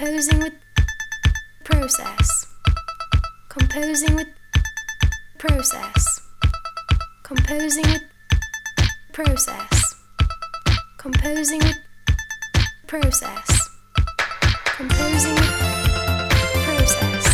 Composing with process. Composing with process. Composing with process. Composing with process. Composing with process.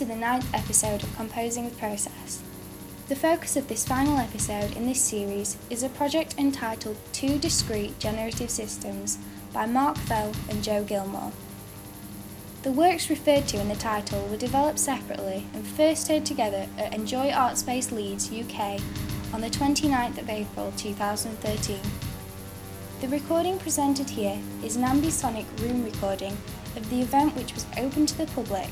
To the ninth episode of Composing the Process. The focus of this final episode in this series is a project entitled Two Discrete Generative Systems by Mark Fell and Joe Gilmore. The works referred to in the title were developed separately and first heard together at Enjoy Art Space Leeds, UK on the 29th of April 2013. The recording presented here is an ambisonic room recording of the event which was open to the public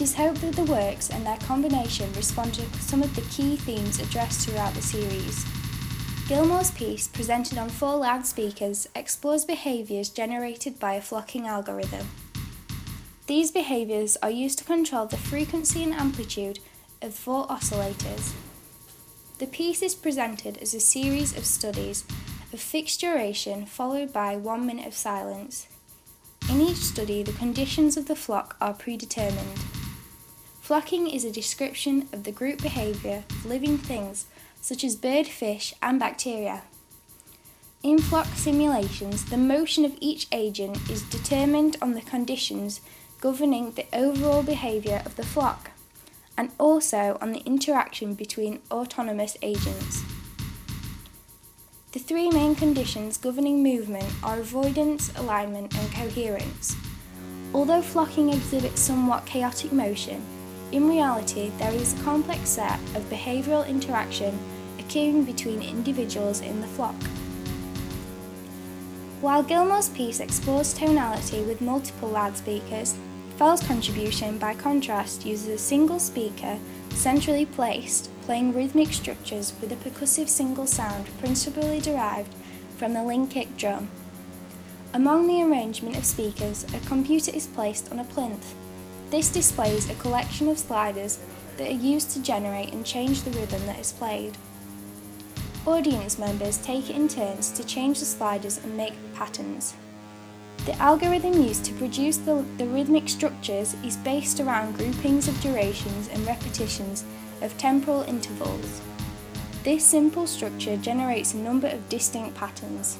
it is hoped that the works and their combination respond to some of the key themes addressed throughout the series. Gilmore's piece, presented on four loudspeakers, explores behaviours generated by a flocking algorithm. These behaviours are used to control the frequency and amplitude of four oscillators. The piece is presented as a series of studies of fixed duration followed by one minute of silence. In each study, the conditions of the flock are predetermined. Flocking is a description of the group behaviour of living things such as bird, fish, and bacteria. In flock simulations, the motion of each agent is determined on the conditions governing the overall behaviour of the flock, and also on the interaction between autonomous agents. The three main conditions governing movement are avoidance, alignment, and coherence. Although flocking exhibits somewhat chaotic motion, in reality there is a complex set of behavioural interaction occurring between individuals in the flock. While Gilmore's piece explores tonality with multiple loudspeakers, Fell's contribution, by contrast, uses a single speaker centrally placed, playing rhythmic structures with a percussive single sound principally derived from the Linn kick drum. Among the arrangement of speakers, a computer is placed on a plinth. This displays a collection of sliders that are used to generate and change the rhythm that is played. Audience members take it in turns to change the sliders and make patterns. The algorithm used to produce the, the rhythmic structures is based around groupings of durations and repetitions of temporal intervals. This simple structure generates a number of distinct patterns.